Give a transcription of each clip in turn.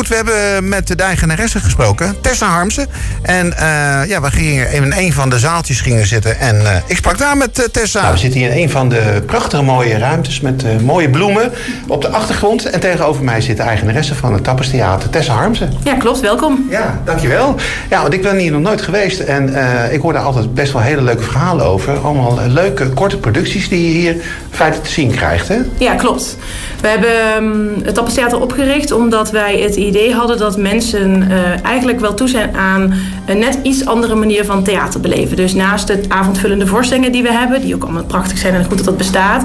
goed, we hebben met de eigenaresse gesproken, Tessa Harmsen. En eh, ja, we gingen in een van de zaaltjes gingen zitten. En eh, ik sprak daar met Tessa. Nou, we zitten hier in een van de prachtige mooie ruimtes met mooie bloemen op de achtergrond. En tegenover mij zit de eigenaresse van het Tappers Theater, Tessa Harmsen. Ja, klopt. Welkom. Ja, dankjewel. Ja, want ik ben hier nog nooit geweest. En ik hoor daar altijd best wel hele leuke verhalen over. Allemaal leuke, korte producties die je hier feitelijk te zien krijgt, hè? Ja, klopt. We hebben um, het Tappers Theater opgericht omdat wij het idee hadden dat mensen uh, eigenlijk wel toe zijn aan een net iets andere manier van theater beleven. Dus naast het avondvullende voorstellingen die we hebben, die ook allemaal prachtig zijn en goed dat dat bestaat,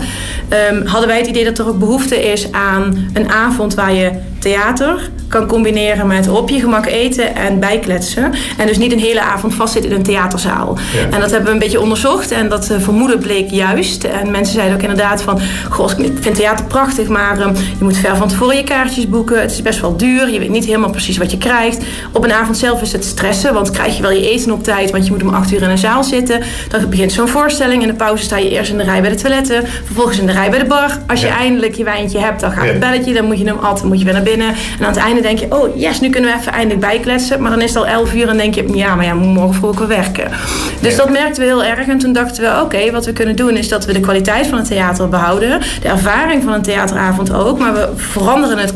um, hadden wij het idee dat er ook behoefte is aan een avond waar je theater kan combineren met op je gemak eten en bijkletsen. En dus niet een hele avond vastzitten in een theaterzaal. En dat hebben we een beetje onderzocht en dat uh, vermoeden bleek juist. En mensen zeiden ook inderdaad van, goh, ik vind theater prachtig, maar um, je moet ver van tevoren je kaartjes boeken. Het is best wel duur, je weet niet helemaal precies wat je krijgt. Op een avond zelf is het stressen, want krijg je wel je eten op tijd, want je moet om acht uur in een zaal zitten. Dan begint zo'n voorstelling. In de pauze sta je eerst in de rij bij de toiletten, vervolgens in de rij bij de bar. Als je eindelijk je wijntje hebt, dan gaat het belletje, dan moet je hem altijd moet je weer naar binnen. En aan het einde denk je, oh yes, nu kunnen we even eindelijk bijkletsen. Maar dan is het al 11 uur en denk je, ja, maar ja, moet morgen vroeg weer werken. Dus dat merkten we heel erg. En toen dachten we, oké, wat we kunnen doen is dat we de kwaliteit van het theater behouden. De ervaring van een theateravond ook. Maar we veranderen het,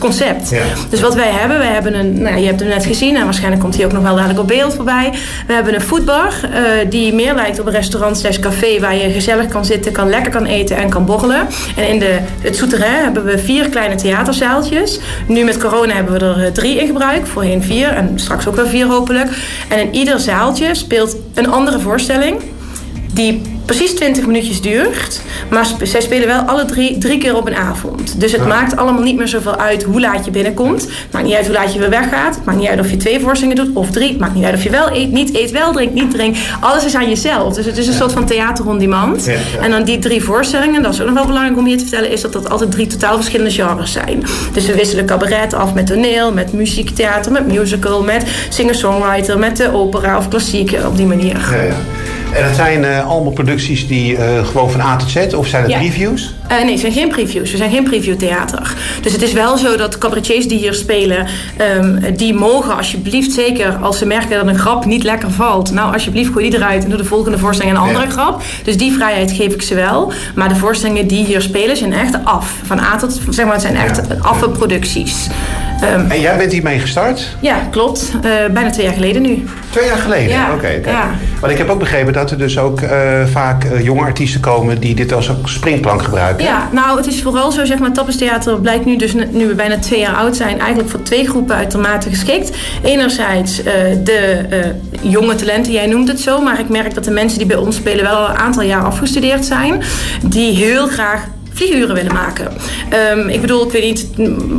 concept. Ja. Dus wat wij hebben, wij hebben een, nou, je hebt hem net gezien en waarschijnlijk komt hij ook nog wel dadelijk op beeld voorbij. We hebben een foodbar uh, die meer lijkt op een restaurant slash café waar je gezellig kan zitten, kan lekker kan eten en kan borrelen. En in de, het souterrain hebben we vier kleine theaterzaaltjes. Nu met corona hebben we er eh, drie in gebruik, voorheen vier en straks ook wel vier hopelijk. En in ieder zaaltje speelt een andere voorstelling die precies 20 minuutjes duurt. Maar zij spelen wel alle drie, drie keer op een avond. Dus het maakt allemaal niet meer zoveel uit hoe laat je binnenkomt. Het maakt niet uit hoe laat je weer weggaat. Het maakt niet uit of je twee voorstellingen doet of drie. Het maakt niet uit of je wel eet, niet eet, wel drinkt, niet drinkt. Alles is aan jezelf. Dus het is een soort van theater on demand. En dan die drie voorstellingen, dat is ook nog wel belangrijk om je te vertellen, is dat dat altijd drie totaal verschillende genres zijn. Dus we wisselen cabaret af met toneel, met muziektheater, met musical, met singer-songwriter, met de opera of klassiek op die manier. En het zijn uh, allemaal producties die uh, gewoon van A tot Z, of zijn het previews? Uh, nee, het zijn geen previews. We zijn geen previewtheater. Dus het is wel zo dat cabaretiers die hier spelen, um, die mogen alsjeblieft, zeker als ze merken dat een grap niet lekker valt, nou alsjeblieft gooi die eruit en doe de volgende voorstelling een andere grap. Dus die vrijheid geef ik ze wel. Maar de voorstellingen die hier spelen zijn echt af. Van A tot, zeg maar, het zijn echt ja. affe producties. Um, en jij bent hiermee gestart? Ja, klopt. bijna twee jaar geleden nu. Twee jaar geleden? Ja. Oké. Okay, okay. ja. Want ik heb ook begrepen dat er dus ook uh, vaak uh, jonge artiesten komen die dit als een springplank gebruiken. Ja, nou het is vooral zo, zeg maar, Theater blijkt nu dus, nu we bijna twee jaar oud zijn, eigenlijk voor twee groepen uitermate geschikt. Enerzijds de jonge talenten, jij noemt het zo, maar ik merk dat de mensen die bij ons spelen wel al een aantal jaar afgestudeerd zijn, die heel graag vlieguren willen maken. Um, ik bedoel, ik weet niet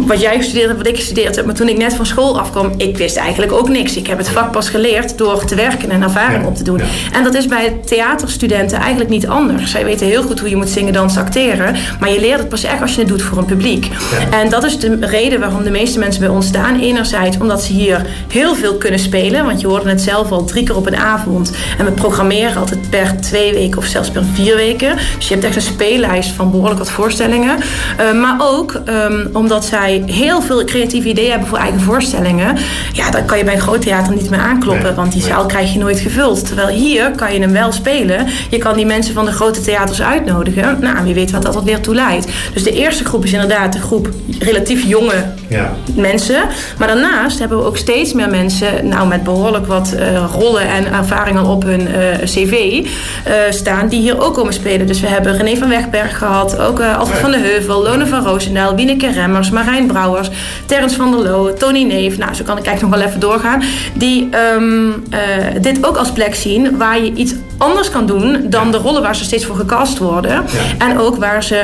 wat jij gestudeerd hebt, wat ik gestudeerd heb, maar toen ik net van school afkwam, ik wist eigenlijk ook niks. Ik heb het vak pas geleerd door te werken en ervaring op te doen. En dat is bij theaterstudenten eigenlijk niet anders. Zij weten heel goed hoe je moet zingen, dansen, acteren, maar je leert het pas echt als je het doet voor een publiek. En dat is de reden waarom de meeste mensen bij ons staan. Enerzijds omdat ze hier heel veel kunnen spelen, want je hoorde het zelf al drie keer op een avond. En we programmeren altijd per twee weken of zelfs per vier weken. Dus je hebt echt een speellijst van behoorlijk voorstellingen. Uh, maar ook um, omdat zij heel veel creatieve ideeën hebben voor eigen voorstellingen. Ja, dan kan je bij een groot theater niet meer aankloppen, nee, want die zaal krijg je nooit gevuld. Terwijl hier kan je hem wel spelen. Je kan die mensen van de grote theaters uitnodigen. Nou, wie weet wat dat weer toe leidt. Dus de eerste groep is inderdaad de groep relatief jonge ja. mensen. Maar daarnaast hebben we ook steeds meer mensen, nou met behoorlijk wat uh, rollen en ervaringen op hun uh, cv uh, staan, die hier ook komen spelen. Dus we hebben René van Wegberg gehad, ook uh, Alfred van de Heuvel, Lone van Roosendaal, Wieneke Remmers, Marijn Brouwers, Terrence van der Loo, Tony Neef. Nou, zo kan ik eigenlijk nog wel even doorgaan. Die um, uh, dit ook als plek zien waar je iets anders kan doen dan de rollen waar ze steeds voor gecast worden. Ja. En ook waar ze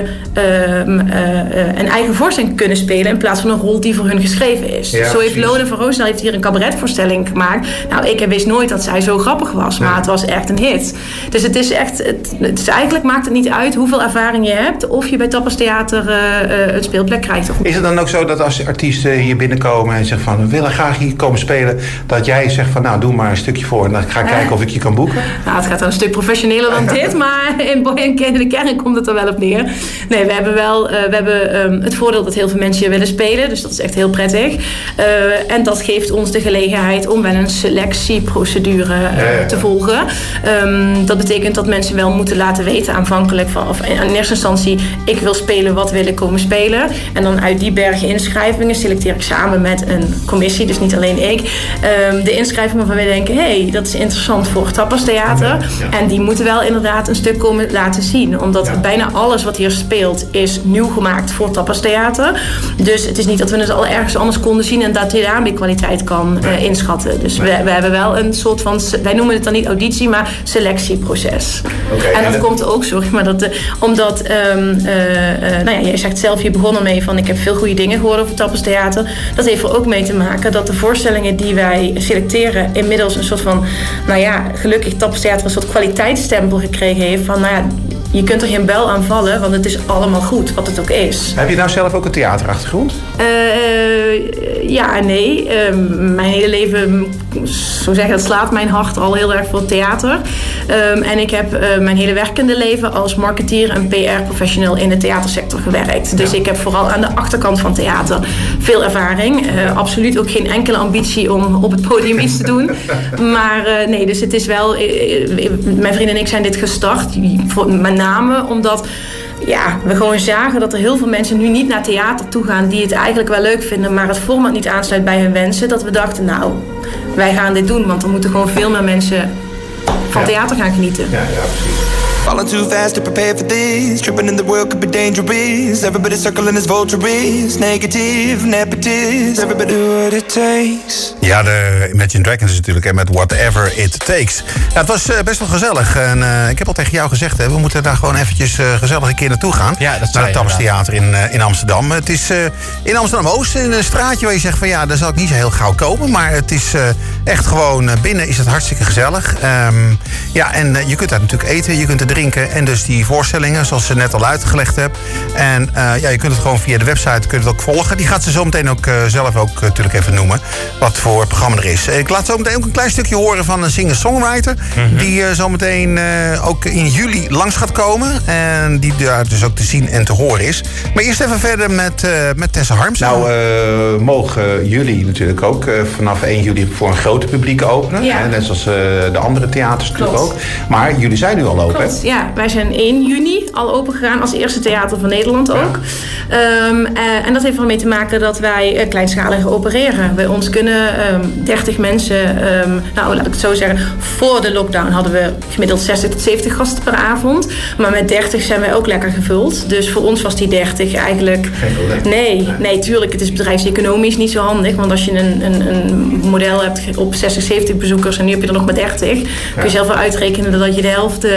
um, uh, een eigen voorstelling kunnen spelen in plaats van een rol die voor hun geschreven is. Ja, zo heeft Lone van Roosendaal heeft hier een cabaretvoorstelling gemaakt. Nou, ik wist nooit dat zij zo grappig was, maar het was echt een hit. Dus het is echt, het, het is eigenlijk maakt het niet uit hoeveel ervaring je hebt of je bij Tappers Theater uh, een speelplek krijgt. Is het dan ook zo dat als artiesten hier binnenkomen en zeggen van we willen graag hier komen spelen, dat jij zegt van nou doe maar een stukje voor en dan ga ik kijken of ik je kan boeken? Nou, het gaat een stuk professioneler dan dit, maar in, in de kern komt het er wel op neer. Nee, we hebben wel we hebben, ehm, het voordeel dat heel veel mensen hier willen spelen, dus dat is echt heel prettig. en dat geeft ons de gelegenheid om wel een selectieprocedure te volgen. Ehm, dat betekent dat mensen wel moeten laten weten aanvankelijk van, of in eerste instantie, ik wil spelen, wat wil ik komen spelen? En dan uit die bergen inschrijvingen selecteer ik samen met een commissie, dus niet alleen ik, um, de inschrijvingen waarvan wij denken, hé, hey, dat is interessant voor het Tapastheater. En die moeten wel inderdaad een stuk komen laten zien, omdat bijna alles wat hier speelt is nieuw gemaakt voor Tapastheater. Dus het is niet dat we het al ergens anders konden zien en dat je daarmee kwaliteit kan uh, inschatten. Dus we, we, hebben wel een soort van, wij noemen het dan niet auditie, maar selectieproces. en dat komt ook, sorry, maar dat, uh, omdat, um, uh, nou ja, jij zegt zelf, je begon ermee van ik heb veel goede dingen gehoord over Tapastheater. Dat heeft er ook mee te maken dat de voorstellingen die wij selecteren inmiddels een soort van, nou ja, gelukkig Tapastheater een soort kwaliteitsstempel gekregen heeft van, nou ja, je kunt er geen bel aan vallen, want het is allemaal goed, wat het ook is. Heb je nou zelf ook een theaterachtergrond? Uh, ja en nee. Uh, mijn hele leven, zo zeggen, het slaat mijn hart al heel erg voor theater. Um, en ik heb uh, mijn hele werkende leven als marketeer en PR-professional in de theatersector gewerkt. Dus ik heb vooral aan de achterkant van theater veel ervaring. absoluut ook geen enkele ambitie om op het podium iets te doen. Maar nee, dus het is wel. mijn vriend en ik zijn dit gestart. Mijn name omdat ja, we gewoon zagen dat er heel veel mensen nu niet naar theater toe gaan die het eigenlijk wel leuk vinden, maar het format niet aansluit bij hun wensen. Dat we dachten, nou, wij gaan dit doen, want er moeten gewoon veel meer mensen van theater gaan genieten. Ja, ja, precies. Falling too fast to prepare for this. Tripping in the world could be dangerous. Everybody circling as vultures. Negative, nepotist. Everybody what it takes. Ja, de Imagine Dragons natuurlijk. En met Whatever It Takes. Ja, het was uh, best wel gezellig. En uh, ik heb al tegen jou gezegd, hè, we moeten daar gewoon eventjes uh, gezellig een keer naartoe gaan. Ja, dat Naar het Tabbers Theater in, in Amsterdam. Het is in Amsterdam-Oost, in een straatje waar je zegt van ja, daar zal ik niet zo heel gauw komen. Maar het is echt gewoon, binnen is het hartstikke gezellig. Um, ja, en je kunt daar natuurlijk eten, je kunt er drinken. En dus die voorstellingen, zoals ze net al uitgelegd heb. En uh, ja, je kunt het gewoon via de website kunt het ook volgen. Die gaat ze zo meteen ook uh, zelf ook uh, natuurlijk even noemen. Wat voor programma er is. Ik laat zo meteen ook een klein stukje horen van een singer-songwriter. Mm -hmm. Die zo meteen ook in juli langs gaat komen. En die daar dus ook te zien en te horen is. Maar eerst even verder met, met Tessa Harms. Nou, mogen jullie natuurlijk ook vanaf 1 juli voor een groter publiek openen. Ja. Net zoals de andere theaters natuurlijk ook. Maar jullie zijn nu al open. Klopt, ja. Wij zijn 1 juni al open gegaan als eerste theater van Nederland ook. Ja. Um, uh, en dat heeft ermee te maken dat wij uh, kleinschalig opereren. Bij ons kunnen um, 30 mensen, um, nou laat ik het zo zeggen, voor de lockdown hadden we gemiddeld 60 tot 70 gasten per avond. Maar met 30 zijn wij ook lekker gevuld. Dus voor ons was die 30 eigenlijk. Nee, nee, tuurlijk. Het is bedrijfseconomisch niet zo handig. Want als je een, een, een model hebt op 60, 70 bezoekers en nu heb je er nog maar 30, ja. kun je zelf wel uitrekenen dat je de helft. Uh,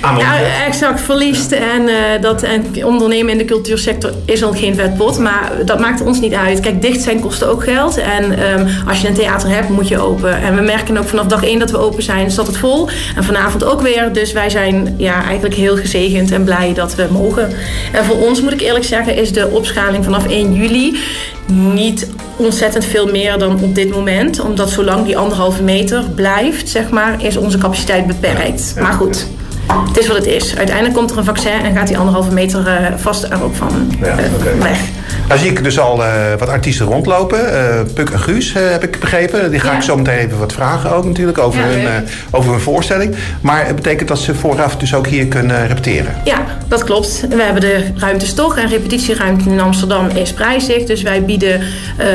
ja, exact verliest. En, uh, dat, en ondernemen in de cultuursector is al geen vetpot. Maar dat maakt ons niet uit. Kijk, dicht zijn kost ook geld. En um, als je een theater hebt, moet je open. En we merken ook vanaf dag één dat we open zijn, staat het vol. En vanavond ook weer. Dus wij zijn ja, eigenlijk heel gezegend en blij dat we mogen. En voor ons, moet ik eerlijk zeggen, is de opschaling vanaf 1 juli niet ontzettend veel meer dan op dit moment. Omdat zolang die anderhalve meter blijft, zeg maar, is onze capaciteit beperkt. Maar goed het is wat het is. Uiteindelijk komt er een vaccin en gaat die anderhalve meter uh, vast er ook van ja, uh, okay. weg. Nou zie ik dus al uh, wat artiesten rondlopen. Puk en Guus heb ik begrepen. Die ga ja. ik zo meteen even wat vragen ook natuurlijk over, ja, hun, over hun voorstelling. Maar het betekent dat ze vooraf dus ook hier kunnen repeteren? Ja, dat klopt. We hebben de ruimtes toch. En repetitieruimte in Amsterdam is prijzig. Dus wij bieden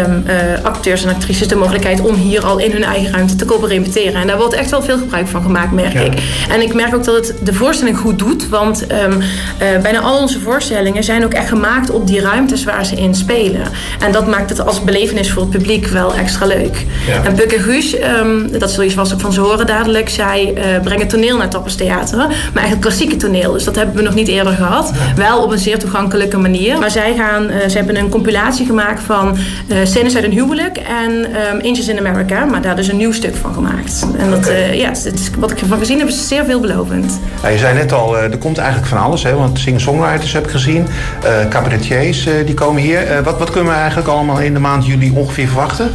um, acteurs en actrices de mogelijkheid om hier al in hun eigen ruimte te komen repeteren. En daar wordt echt wel veel gebruik van gemaakt, merk ik. En ik merk ook dat het de voorstelling goed doet. Want um, uh, bijna al onze voorstellingen zijn ook echt gemaakt op die ruimtes waar ze in spelen. En dat maakt het als belevenis voor het publiek wel extra leuk. Ja. En Puk en Guus, um, dat zul je vast ook van ze horen dadelijk, zij uh, brengen toneel naar Tappers Theater. Maar eigenlijk klassieke toneel. Dus dat hebben we nog niet eerder gehad. Ja. Wel op een zeer toegankelijke manier. Maar zij gaan, uh, ze hebben een compilatie gemaakt van scènes uit een huwelijk en um, Angels in America. Maar daar dus een nieuw stuk van gemaakt. En dat, okay. ja, het is, wat ik ervan gezien heb is zeer veelbelovend. Je zei net al, er komt eigenlijk van alles. Hè, want singer-songwriters heb ik gezien. cabaretiers die komen hier. wat, wat kunnen we eigenlijk allemaal in de maand juli ongeveer verwachten?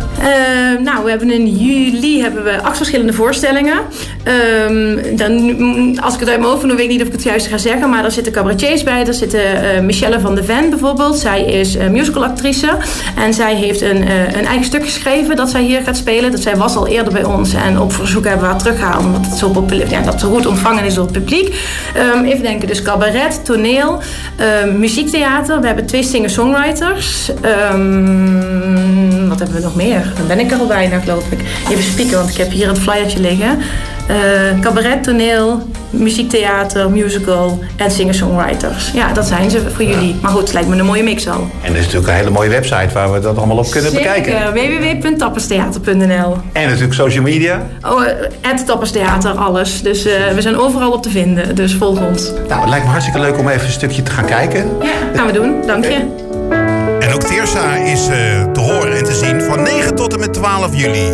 nou, we hebben in juli hebben we acht verschillende voorstellingen. Ehm, dan, als ik het uit mijn hoofd dan weet ik niet of ik het juist ga zeggen. Maar er zitten cabaretiers bij. Er zitten Michelle van de Ven bijvoorbeeld. Zij is musicalactrice. En zij heeft een, een eigen stuk geschreven dat zij hier gaat spelen. Dat zij was al eerder bij ons. En op verzoek hebben we haar teruggehaald. Omdat het zo, populair, ja, dat zo goed ontvangen is door het publiek. Um, even denken, dus cabaret, toneel, um, muziektheater. We hebben twee singer-songwriters. Um, wat hebben we nog meer? Dan ben ik er al bijna, geloof ik. Even spieken, want ik heb hier het flyertje liggen. Uh, cabaret, toneel, muziektheater, musical en singer-songwriters. Ja, dat zijn ze voor jullie. Maar goed, het lijkt me een mooie mix al. En er is natuurlijk een hele mooie website waar we dat allemaal op kunnen Zeker, bekijken. www.tapperstheater.nl En natuurlijk social media. Oh, het Tapperstheater, alles. Dus uh, we zijn overal op te vinden, dus volg ons. Nou, het lijkt me hartstikke leuk om even een stukje te gaan kijken. Ja, gaan we doen. Dank je. En ook Teersa is uh, te horen en te zien van 9 tot en met 12 juli.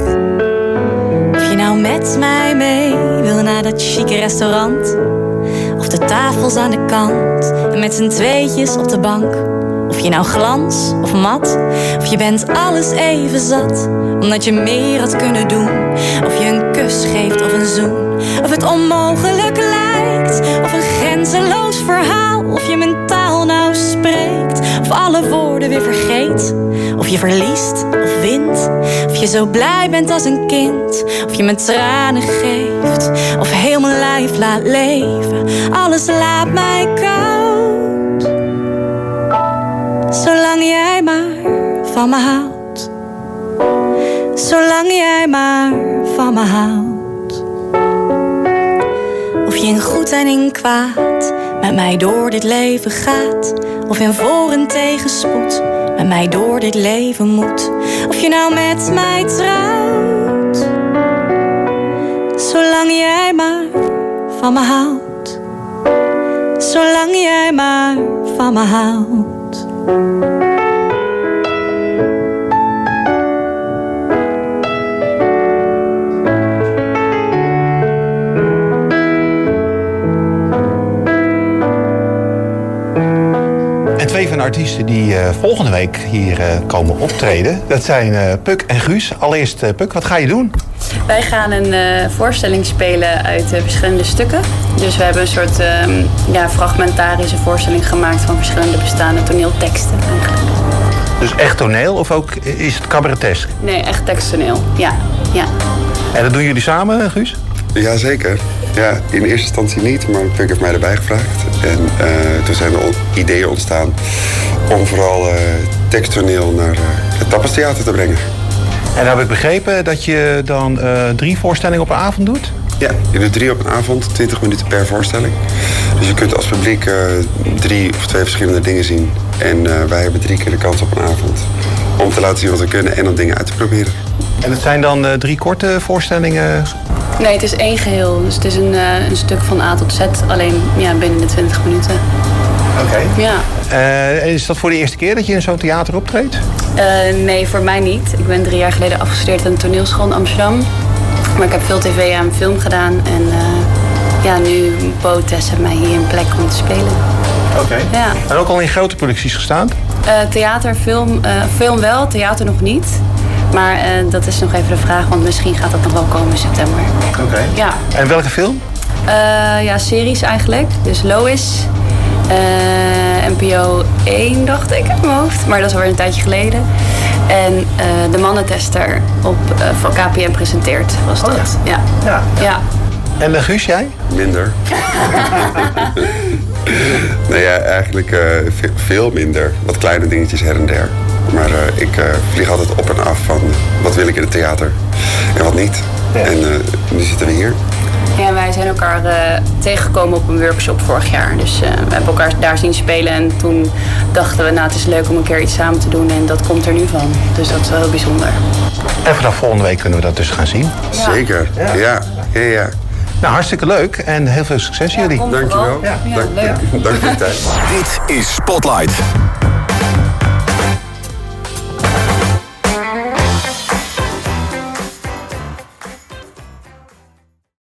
Met mij mee wil naar dat chique restaurant. Of de tafels aan de kant en met z'n tweetjes op de bank. Of je nou glans of mat, of je bent alles even zat. Omdat je meer had kunnen doen. Of je een kus geeft of een zoen. Of het onmogelijk lijkt, of een grenzeloos Of je mijn taal nou spreekt, of alle woorden weer vergeet. Of je verliest of wint, of je zo blij bent als een kind. Of je me tranen geeft, of heel mijn lijf laat leven. Alles laat mij koud. Zolang jij maar van me houdt. Zolang jij maar van me houdt. Of je in goed en in kwaad met mij door dit leven gaat. Of in voor- en tegenspoed met mij door dit leven moet. Of je nou met mij trouwt. Zolang jij maar van me houdt. Zolang jij maar van me houdt. Artiesten die uh, volgende week hier uh, komen optreden. Dat zijn uh, Puk en Guus. Allereerst Puk, wat ga je doen? Wij gaan een voorstelling spelen uit verschillende stukken. Dus we hebben een soort ja, fragmentarische voorstelling gemaakt van verschillende bestaande toneelteksten eigenlijk. Dus echt toneel of ook is het cabaretesk? Nee, echt teksttoneel. Ja, ja. En dat doen jullie samen, Guus? Jazeker. Ja, in eerste instantie niet, maar Puk heeft mij erbij gevraagd. En uh, toen zijn er ideeën ontstaan om vooral uh, teksttoneel naar uh, het Tapperstheater te brengen. En heb ik begrepen dat je dan drie voorstellingen op een avond doet? Ja, je doet drie op een avond, 20 minuten per voorstelling. Dus je kunt als publiek drie of twee verschillende dingen zien. En wij hebben drie keer de kans op een avond om te laten zien wat we kunnen en om dingen uit te proberen. En het zijn dan drie korte voorstellingen Nee, het is één geheel. Dus het is een, uh, een stuk van A tot Z, alleen ja, binnen de 20 minuten. Oké. Okay. Ja. Uh, is dat voor de eerste keer dat je in zo'n theater optreedt? Uh, nee, voor mij niet. Ik ben drie jaar geleden afgestudeerd aan de toneelschool in Amsterdam. Maar ik heb veel tv en film gedaan. En ja, nu bood Tess mij hier een plek om te spelen. Oké. Okay. Ja. En ook al in grote producties gestaan? theater, film, film wel, theater nog niet. Maar uh, dat is nog even de vraag, want misschien gaat dat nog wel komen in september. Oké. Okay. Ja. En welke film? Uh, ja, series eigenlijk. Dus Lois. Uh, NPO 1 dacht ik in mijn hoofd. Maar dat is alweer een tijdje geleden. En de mannentester op, van KPN presenteert was dat. Oh, ja. Ja. ja. ja. En de Guus, jij? Minder. nee, ja, eigenlijk uh, veel minder. Wat kleine dingetjes her en der. Maar uh, ik uh, vlieg altijd op en af van wat wil ik in het theater en wat niet. Ja. En nu zitten we hier. Ja, wij zijn elkaar tegengekomen op een workshop vorig jaar. Dus we hebben elkaar daar zien spelen. En toen dachten we, nou het is leuk om een keer iets samen te doen. En dat komt er nu van. Dus dat is wel heel bijzonder. En vanaf volgende week kunnen we dat dus gaan zien. Ja. Zeker, ja. ja. ja, ja. Nou, hartstikke leuk en heel veel succes ja, jullie. Dankjewel. Ja. Dank, leuk. dank voor je tijd. Dit is Spotlight.